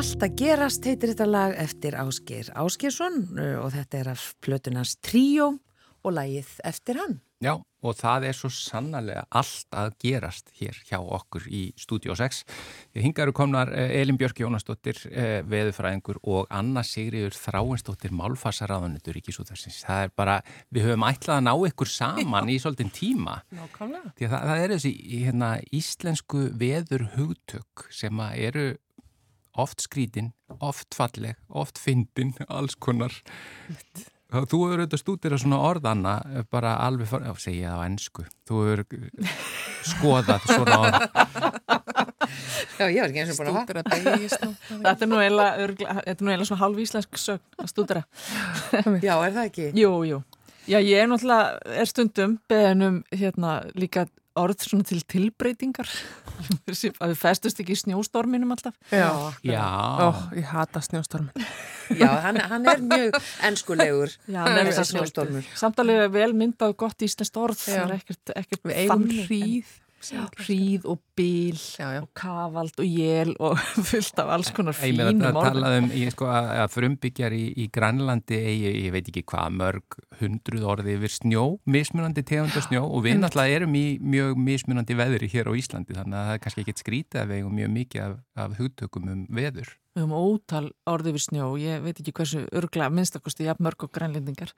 Allt að gerast heitir þetta lag eftir Ásgeir Ásgeirsson uh, og þetta er af plötunans Tríó og lagið eftir hann. Já, og það er svo sannarlega allt að gerast hér hjá okkur í Studio 6. Hinga eru komnar eh, Elin Björk Jónasdóttir, eh, veðufræðingur og Anna Sigriður Þráinsdóttir, málfarsaraðunitur í Kísúðarsins. Það er bara, við höfum ætlað að ná ykkur saman í svolítinn tíma. Nákvæmlega. Það, það er þessi hérna, íslensku veður hugtök sem eru oft skrítin, oft falleg, oft fyndin, alls konar. Þú hefur auðvitað stútir að svona orðana bara alveg, já, segja það á ennsku. Þú hefur skoðað svona orð. Já, ég var ekki eins og búin að að beigist nú. Þetta er nú eiginlega örgla- þetta er nú eiginlega svona hálf íslensk sögn að stúdera. Já, er það ekki? Jú, jú. Já, ég er náttúrulega, er stundum beðinum hérna líka orð svona til tilbreytingar að við festust ekki í snjóstorminum alltaf. Já. Já, Ó, ég hata snjóstormin. Já, hann, hann er mjög ennskulegur. Já, Hann er nefnir þessi það snjóstormur. Samtalið er vel myndað gott íslenskt orð, er ekkert, ekkert Við eigum þannig, en- hríð. og bíl Já, já. og kavald og jél og fullt af alls konar fínum orðum. talað um ég, sko, að, að frumbyggjar í, í Grænlandi eigi, ég veit ekki hvað, mörg hundruð orði yfir snjó, mismunandi tegunda snjó og við náttúrulega erum í mjög mismunandi veðri hér á Íslandi þannig að það er kannski ekkit skrítið að við eigum mjög mikið af, af hugtökum um veður. Við höfum ótal orði við snjó, ég veit ekki hversu örgla minnstakosti jafn mörg og grænlendingar.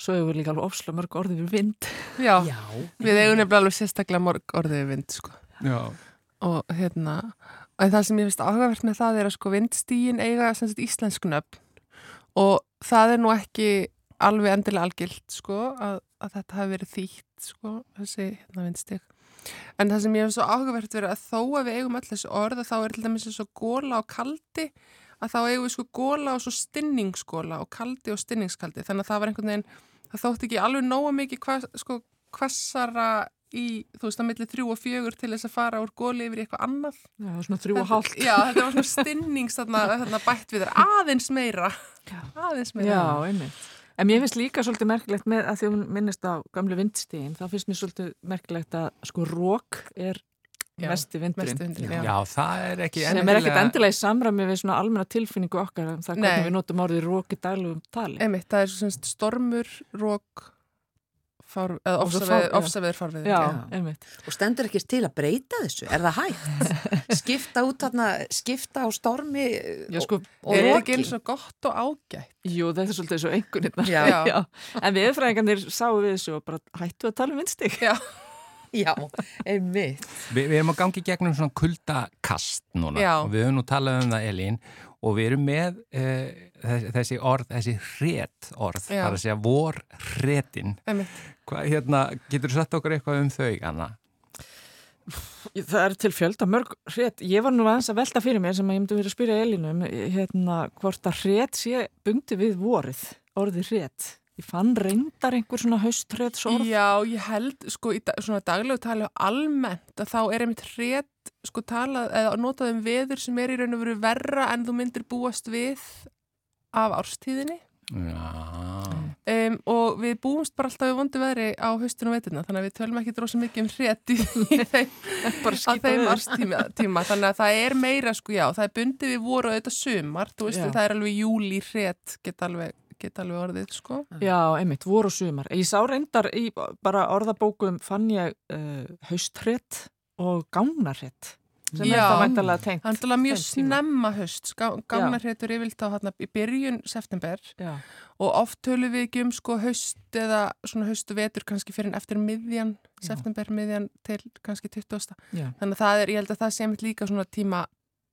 Svo hefur við líka alveg ofslega mörg orði við vind. Já. Já. Við eigum nefnilega alveg sérstaklega morg orðið við vind, sko. Já. Og hérna, en það sem ég finnst áhugavert með það er að sko vindstígin eiga sagt íslensk nöfn og það er nú ekki alveg endilega algilt, sko, að, að þetta hafi verið þýtt, sko, þessi hérna vindstíg. En það sem ég finnst svo áhugavert verið að þó að við eigum öll þessi orð að þá er til dæmis eins og góla og kaldi að þá eigum við sko góla og svo stinningsgóla og kaldi og stinningskaldi. Þannig að það var einhvern veginn, það þótti ekki alveg nóga mikið hvað, sko, hvassara í, þú veist, að milli þrjú og fjögur til þess að fara úr góli yfir eitthvað annað. Já, svona þrjú og hálft. Já, þetta var svona stinnings þarna, þarna bætt við þér. Aðeins meira. Aðeins meira. Já, einmitt. En mér finnst líka svolítið merkilegt með að því að hún minnist á gamlu vindstíðin, þá finnst mér svolítið merkilegt að sko rók er Já, mesti vindurinn. Mesti vindurinn, já. Já, það er ekki sem er ekkert endilega í samræmi við svona almenna tilfinningu okkar um það Nei. hvernig við notum orðið rók í daglugum tali. Einmitt, það er svo semst stormur, rók fár, eða Og svo ofsaveður, einmitt. Og stendur ekki til að breyta þessu? Er það hægt? Skipta út þarna, skipta á stormi Já, sko, og Er ekki eins og gott og ágætt? jú, þetta er svolítið svo einhvernirnar. Já. Já. En viðfræðingarnir sáu við þessu og bara hættu að tala um vindstík. Já, Já, einmitt. Vi, við erum að gangi gegnum svona kuldakast núna Já. og við höfum nú talað um það Elín og við erum með uh, þessi orð, þessi hret orð, Já. það er að segja vor hretin. hérna, getur þú satt okkur eitthvað um þau, Anna? Það er til fjölda mörg hret. Ég var nú aðeins að velta fyrir mér sem að ég myndi verið að spyrja Elínu um hérna, hvort að hret sé bundi við vorið, orðið hret. Ég fann reyndar einhver svona haustretsorð. Já, ég held, sko, í dag, svona daglegu tali almennt að þá er einmitt hret, sko, talað, eða notað um veður sem er í raun og veru verra en þú myndir búast við af árstíðinni. Já. Um, og við búumst bara alltaf við vondi veðri á haustinu og veiturna, þannig að við tölum ekki drósa mikið um Bara á þeim veður. árstíma, tíma. þannig að það er meira, sko, já, það er bundið við voru og þetta sumar, þú veist, það er alveg júli hret, geta alveg, geta alveg orðið, sko. Já, einmitt, vor og sumar. Ég sá reyndar í bara orðabókum fann ég uh, haustret og gánarret sem er Já. það væntalega tengt. Það er mjög snemma höst, gánarhretur yfirlt á hérna í byrjun september Já, og oft tölum við ekki um sko haust eða svona haustu vetur kannski fyrir en eftir miðjan, Já. september miðjan til kannski 20. já. Þannig að það er, ég held að það sé mitt líka svona tíma,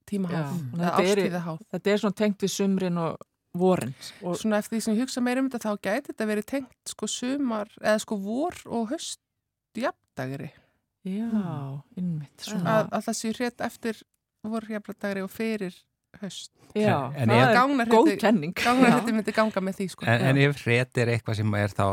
tíma Já, háð, og eða þetta er í- ástíða háð. Þetta er svona tengt við sumrin og vorin. Og, Svona eftir því sem ég hugsa meira um þetta þá gæti þetta verið tengt sko sumar eða sko vor og haust jafndagri. já, innmitt. Svona, Að, að það sé hrétt eftir vor jafndagri og fyrir haust. já, En það er góð kenning. Gánarhretur myndi ganga með því sko. En, en ef hret er eitthvað sem er þá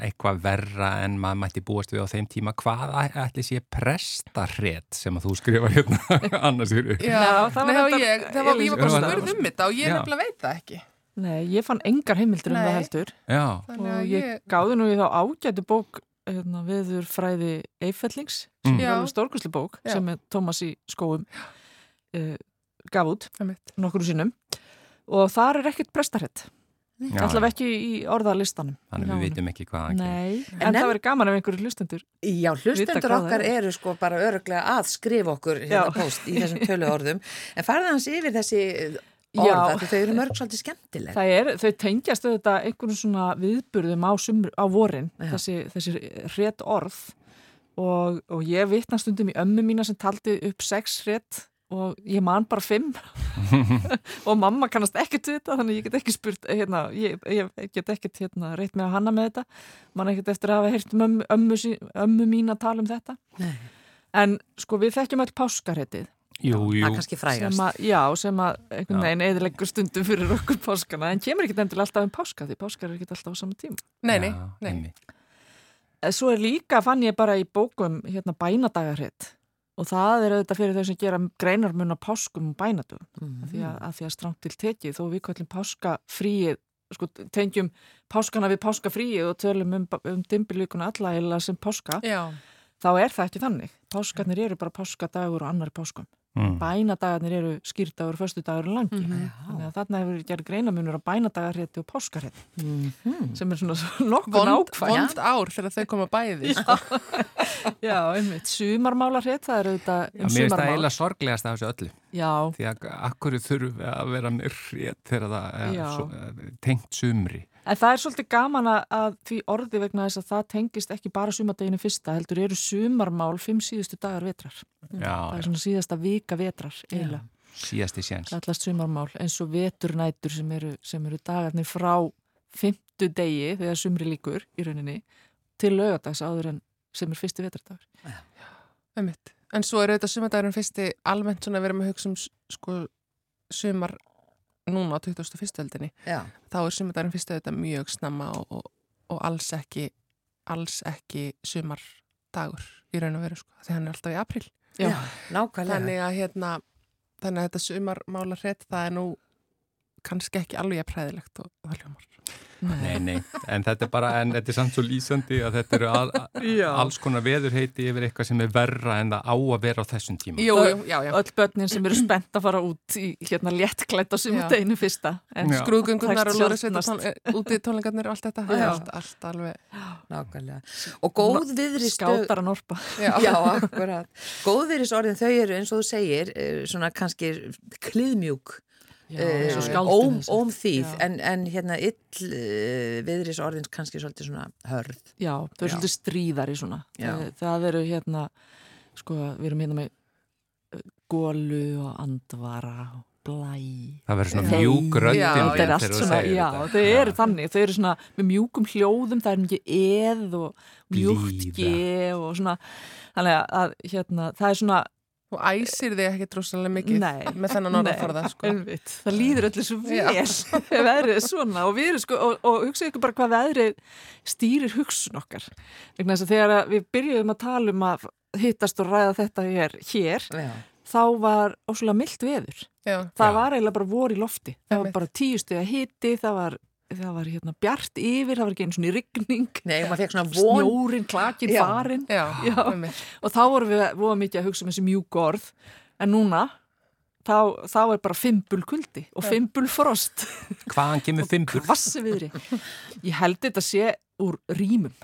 eitthvað verra en maður mætti búast við á þeim tíma, hvað ætli sé prestarhret sem að þú skrifa hérna annars eru? Já, Já, það var Nei, reyndar- ég, það var, ég var bara spurð um þetta og ég nefnilega veit það ekki. Nei, ég fann engar heimildur um Nei. það heldur Já, Þannig og að ég, ég, gáði nú í þá ágætu bók hérna, viður fræði Eiffellings Mm. sem er Já. alveg stórkustlu bók Já. sem er Tómas í skóum uh, gaf út Einmitt. nokkru sinnum og þar er ekkert prestarhett Já, allavega ekki í orðalistanum Þannig við vitum ekki hvað en, En það verður gaman ef einhverju hlustendur Já, hlustendur okkar er. eru sko bara öruglega að skrifa okkur hérna post í þessum tölu orðum en farða hans yfir þessi Já. orð að þau eru mörg svolítið skemmtileg er, þau tengjast auðvitað einhvern svona viðburðum á, sumr, á vorin, Já. þessi, þessi rétt orð og, og ég vitna stundum í ömmu mína sem taldi upp sex rétt og ég man bara fimm og mamma kannast ekkert við þetta þannig ég get ekki spurt hérna, ég, ég get ekkert hérna, reitt með að hanna með þetta man ekkert eftir að hafa heyrt um ömmu, ömmu, mín að tala um þetta Nei. en sko við þekkjum öll páskaréttið Jú, það jú, er kannski frægast sem að, já, sem að einhvern veginn eðileggur stundum fyrir okkur páskana en kemur ekki endilega alltaf um páska því páskar er ekki alltaf á sama tíma. Nei, nei, nei. En Svo er líka, fann ég bara í bókum hérna bænadagarhitt og það er auðvitað fyrir þau sem gera greinarmun á páskum og bænadum Mhm. af því að, að, því að strangt til tekið þó við kallum páskafríið sko, tengjum páskana við páskafríið og tölum um, um dimbilvíkuna alla eða sem páska, Já, þá er það ekki þannig. Páskarnir eru bara páskadagur og annari páskum. Mm. Bænadagarnir eru skýrdagur og föstudagur langi. Þannig að þarna hefur gerð greinamunur á bænadagarrétti og páskarrétti Mhm. sem er svona nokkuð vond, nákvæm. vond ár þegar þau koma bæði sko. Já, einmitt. Sumarmálarrétt, það er auðvitað Já, um mér finnst það sumarmál. eiginlega sorglegast af þessu öllu Já, því að akkur þurfum við að vera með rétt þegar það er Já. svo, eh, tengt sumri en það er svolítið gaman að- að því orði vegna þess að það tengist ekki bara sumardeginu fyrsta, heldur eru sumarmál fimm síðustu dagar vetrar. Já, það já, er svona síðasta vika vetrar, eiginlega. síðasti séns Allast sumarmál, eins og veturnætur sem eru, sem eru dagarnir frá fymtu degi, þegar sumri líkur í rauninni, til lögadags áður en sem er fyrsti vetrardagur. Einmitt. En svo er auðvitað sumardagurinn fyrsti almennt svona að vera með hugsa um sko sumar núna á 21. öldinni. Þá er sumardagurinn fyrsti auðvitað mjög snemma og, og, og alls ekki alls ekki sumardagur í raun og veru sko. Því hann er alltaf í april. Já. nákvæmlega Þannig að hérna þannig að þetta sumarmála hreitt það er nú kannski ekki alveg præðilegt og það hljómar. Nei, nei, en þetta er bara, en þetta er samt svo lýsandi að þetta eru al, Já. alls konar veðurheiti yfir eitthvað sem er verra en það á að vera á þessum tíma. Jú, jú, já, já. öll börnin sem eru spennt að fara út í hérna léttklætt á sumardeginu fyrsta en Já. Skrúðgöngunar og Tekst lórisveit sjaldnast. úti tónleikarnir og allt þetta. Já. allt, allt alveg. nákvæmlega og góð viðri skátar að norpa Já. Já, akkurat. Góðviðrisorðin þau eru eins og þú segir eh, svona kannski kliðmjúk Eh, óm, ómþýð Já. en, en hérna ill uh, viðrisorðin kannski svolítið svona hörð Já, þau eru Já. svolítið stríðari svona. Já. Það, það eru hérna, sko, við erum hérna með gólu og andvara og blæ. Það verður svona mjúk röddin Já, er þau eru þannig, þau eru svona með mjúkum hljóðum, það er mikið eð og mjúkt ge og svona, þannig að hérna, það er svona, Og æsir þig ekki drossalega mikið Nei. með þennan orðaforða, sko. það líður öllu svo vel ef veðrið er svona og við erum sko, og, og hugsa ykkur bara hvað veðrið stýrir hugsun okkar. Vegna þess að þegar að við byrjuðum að tala um að hittast og ræða þetta hér, hér þá var óslulega mildt veður. Já. Það Já. var eiginlega bara vor í lofti. Það var bara tíu stuði að hitti, það var, það var hérna bjart yfir, það var ekki einu svona í rigning, Nei, maður fekk svona von. Snjórin, klakin, Já. farin Já, Já. og þá vorum við voða mikið að hugsa um þessi mjúk orð. En núna þá, þá er bara fimbul kuldi og fimbul frost. Hvaðan kemur fimbur? kvassi viðri ég held þetta sé úr rýmum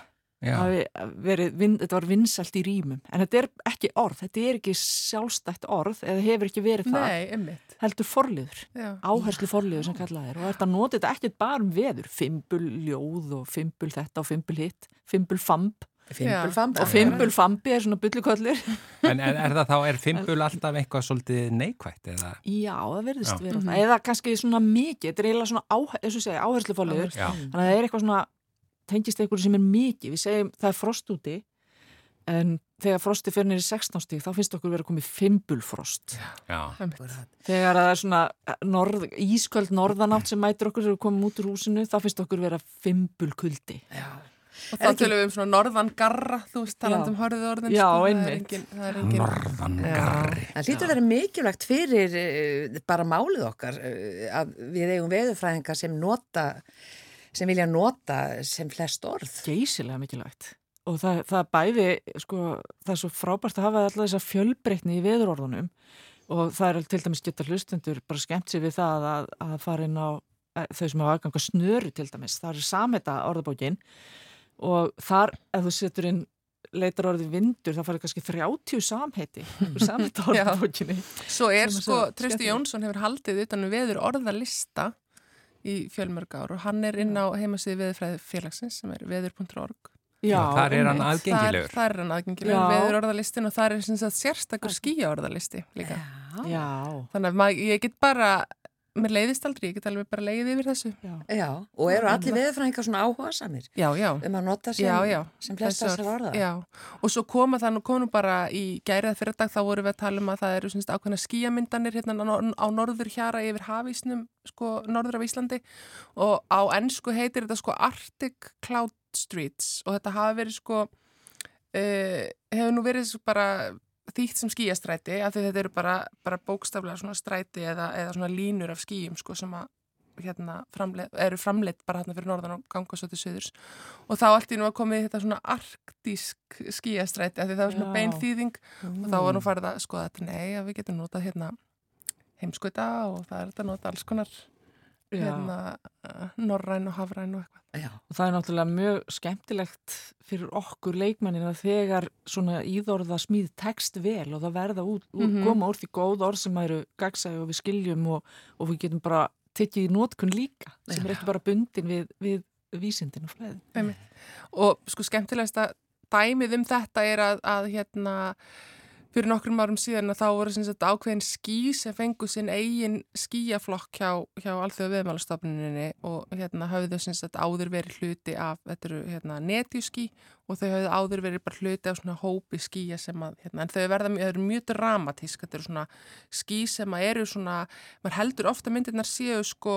verið, vin, þetta var vinsælt í rýmum en þetta er ekki orð, þetta er ekki sjálfstætt orð eða hefur ekki verið það. Nei, einmitt. heldur forliður, áherslu forliður sem kallað er. Og þetta notið þetta ekkert bara um veður? Fimbul ljóð og fimbul þetta og fimbul hitt, fimbul famb. Og fimbul fambi er svona bullukollir en, en er það þá, er fimbul alltaf eitthvað svolítið neikvætt eða? Já, það verðist vera það. Eða kannski svona mikið, þetta er eiginlega svona áhe, eins og segja, áherslufóliður. Já, Þannig að það er eitthvað svona, tengist eitthvað sem er mikið. Við segjum, það er frost úti, en þegar frosti fyrir nýri 16 stík, þá finnst okkur vera komið fimbulfrost. já, Þegar það er svona norð, ísköld norðanátt sem mætir okkur þegar við komum út úr húsinu, þá finnst okkur vera fimbulkuldi. Og þá tölum við um svona norðan garra, þú veist, talandi Já. um horfið orðin. Já, sko, einmitt. engin- Það er engin... norðan Já. garri. Það hlýtur að vera mikilvægt fyrir uh, bara málið okkar uh, að við eigum veðurfræðingar sem nota, sem vilja nota sem flest orð. Geysilega mikilvægt. Og það, það bæði, sko, það er svo frábært að hafa alltaf þessa fjölbreytni í veðurorðunum og það er til dæmis geta hlustendur bara skemmt sér við það að, að fara inn á eh, þau sem hafa aðgang að snöru til dæmis, það er samhætta orðabókin og þar ef þú setur inn leitar orðið vindur þá farið kannski 30 samheiti samhætta Já. orðabókinni Svo er sko, skemmtilegt. Jónsson hefur haldið utan um veður orðalista í fjölmörg ár og hann er inn á heimasíði veðurfræði félagsins sem er veður.org Já, þar er hann aðgengilegur. Það er hann aðgengilegur, Já. veður orðalistin og það er sem sagt sérstakur skýja orðalisti líka. Já, Þannig að ég get bara, mér leiðist aldrei, ég get alveg bara leiðið yfir þessu. já. Já, og eru allir veðurfræðingar svona áhuga samir Já, já. um að nota sem, Já, já. sem flesta þessar orða? Já, og svo koma það nú konum bara í gærið fyrir dag, þá vorum við að tala um að það eru svona ákveðna skíamyndanir hérna á, nor- á norður hjara yfir hafísnum, sko, norður af Íslandi og á ennsku heitir þetta sko Arctic Cloud Streets og þetta hafi verið sko, uh, hefur nú verið svo bara þýtt sem skíastræti af því þetta eru bara, bara bókstaflega svona stræti eða, eða svona línur af skíum sko sem að hérna framleið, eru framleitt bara hérna fyrir norðan og ganga svo til söðurs og þá allt í nú að komið þetta svona arktísk skíastræti af því það var svona Já. bein þýðing og þá var nú farið að skoða þetta nei að við getum notað hérna heimskauta og það er þetta að nota alls konar. Hérna uh, norræn og hafræn og eitthvað Já. Og það er náttúrulega mjög skemmtilegt fyrir okkur leikmennina þegar svona íðorða smíð tekst vel og það verða út, út Mhm. koma úr því góð orð sem eru gagsæði og við skiljum og, og við getum bara tekið í nótkun líka sem er ekki bara bundin við, við vísindin og fræðin. og sko skemmtilegasta dæmið um þetta er að, að hérna fyrir nokkrum árum síðan að þá voru sagt ákveðin ský sem fengu sinn eigin skýjaflokk hjá, hjá alþjóða viðmálastofnuninni og hérna hafðu þau sagt áður verið hluti af, eru hérna netjuský og þau hafðu áður verið bara hluti af svona hópi skýja sem að, hérna, en þau verða mjög, mjög dramatísk, þetta eru svona ský sem að eru svona, maður heldur ofta myndirnar séu sko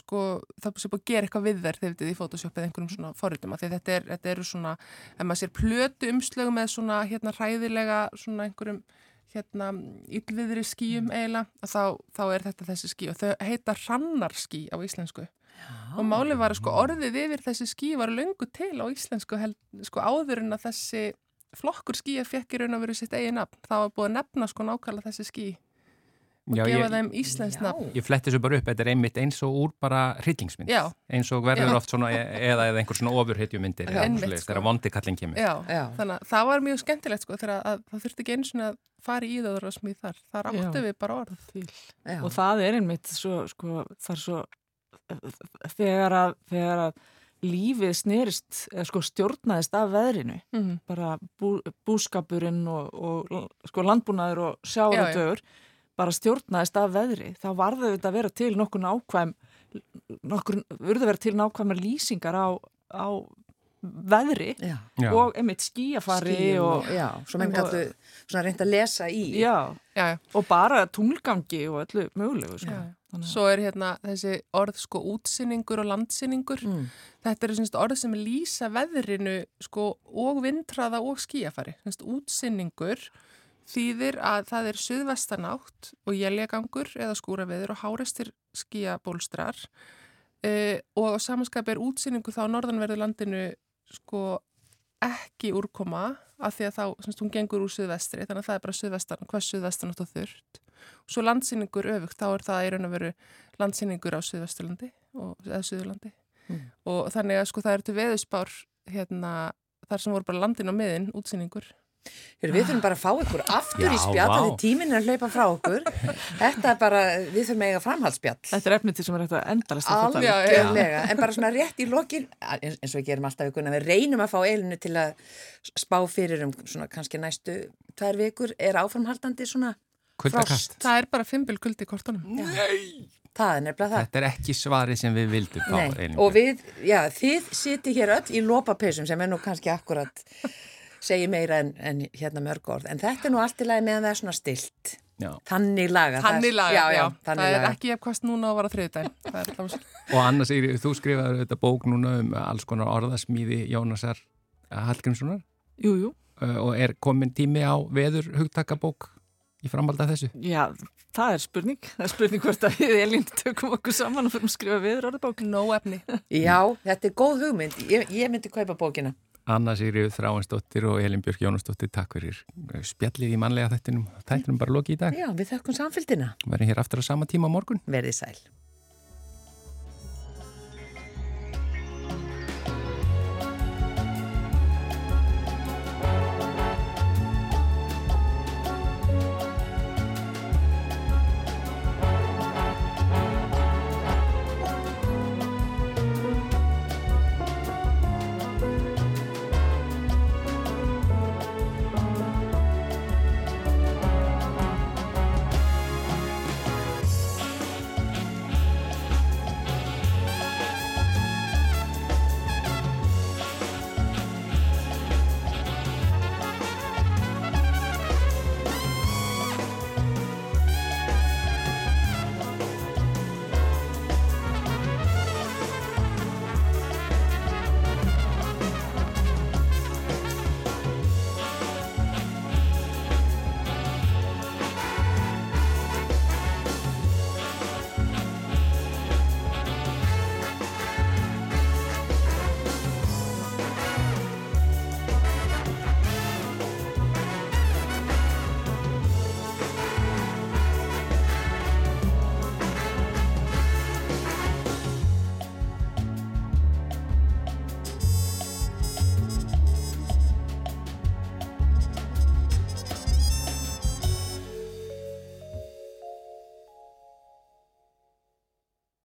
sko, það sé búið að gera eitthvað við þær þegar þetta er í Photoshop eða einhverjum svona forritum að þetta, er, þetta eru svona, ef maður sér plötu umslögu með svona hérna hræðilega svona einhverjum hérna yllviðri skýjum eiginlega að þá, þá er þetta þessi ský og þau heita rannarský á íslensku. Og málið var að sko orðið yfir þessi ský var löngu til á íslensku held, sko áður en að þessi flokkur skýja fekk í raun að vera sitt eigin nafn. Það var búið að nefna sko nákvæmlega þessi ský og Já, gefa ég- þeim íslenskt nafn Ég fletti þessu bara upp, þetta er einmitt eins og úr bara hryllingsmynd. Já. Eins og verður Já. oft svona, e- eða, eða einhver svona svoleiðis, sko. þegar vondi kallin kemur. Já, Já. þannig að það var mjög skemmtilegt sko þegar að það þurfti ekki einu svona að fara í það og smíð þar. Þar Já. áttu við bara orð. Til. Já. Og það er einmitt svo, sko, það er svo, þegar að, þegar að lífið snerist, eða sko stjórnaðist af veðrinu, Mm. bara bú, búskapurinn og, og sko landbúnaður og sjáratögur, bara stjórnaðist af veðri, þá varðu þetta að vera til nokkur nákvæm, nokkur, verður að vera til nákvæmar lýsingar á, á veðri Já. Og einmitt skíafari Skýjum og, Já, svo menn og- gætu svona reynd að lesa í. já, Já, já. og bara tunglgangi og öllu mögulegu, sko. Svo er hérna þessi orð sko útsinningur og landsinningur. Mm. Þetta eru semst orð sem lýsa veðrinu sko og vindræða og skíafari. Semst útsinningur þýðir að það er suðvestanátt og jæljagangur eða skúraveður og hárestir skíabólstrar uh, og á samanskap er útsinningu þá norðanverðu landinu sko ekki úrkoma af því að þá, semst, hún gengur úr suðvestri þannig að það er bara suðvestan, hvað suðvestanátt og þurrt. Svo landsýningur öfugt, þá er það í raun og veru landsýningur á Suðvesturlandi og, eða Suðurlandi. Mm. og þannig að sko það eru til veðusspár hérna, þar sem voru bara landin á miðin, útsýningur Heru, við þurfum bara að fá ykkur aftur Já, í spjall því tíminn er að hlaupa frá okkur. Þetta er bara, við þurfum eiga framhaldsspjall. Þetta er efnið til sem er hægt að endalast algjörlega, en bara svona rétt í lokin eins og við gerum alltaf ykkur við reynum að fá eilinu til að spá fyrir um svona kannski næstu tvær vikur. Er áframhaldandi svona Kuldakast. það er bara fimmbil kuldi í kortunum. Það er nefnilega það. Þetta er ekki svarið sem við vildum fá. Nei, og við, já, þið siti hér öll í lópapeysum sem er nú kannski akkurat segir meira en, en hérna mörg orð en þetta er nú allt í lagi meðan það er svona stilt Já. þannig laga það Þannig laga, já, já, já, það þannig er laga ekki efkvast núna að vara er alltaf Og Anna Sigri, þú skrifaður þetta bók núna um alls konar orðasmíði Jónasar Hallgrímssonar Jú, jú. uh, og er komin tími á veður hugtakabók í framhald af þessu. Já, það er spurning. Það er spurning hvort að við Elín tökum okkur saman og fyrir að skrifa viður orðabók. no efni Já, þetta er góð hugmynd, ég, ég myndi kaupa bókina Anna Sigriður Þráinsdóttir og Elin Björk Jónasdóttir, takk fyrir spjallið í mannlega þettinum. Þættinum bara loki í dag. Já, við þökkum samfélgina. Verðum hér aftur á sama tíma morgun. Verðið sæl.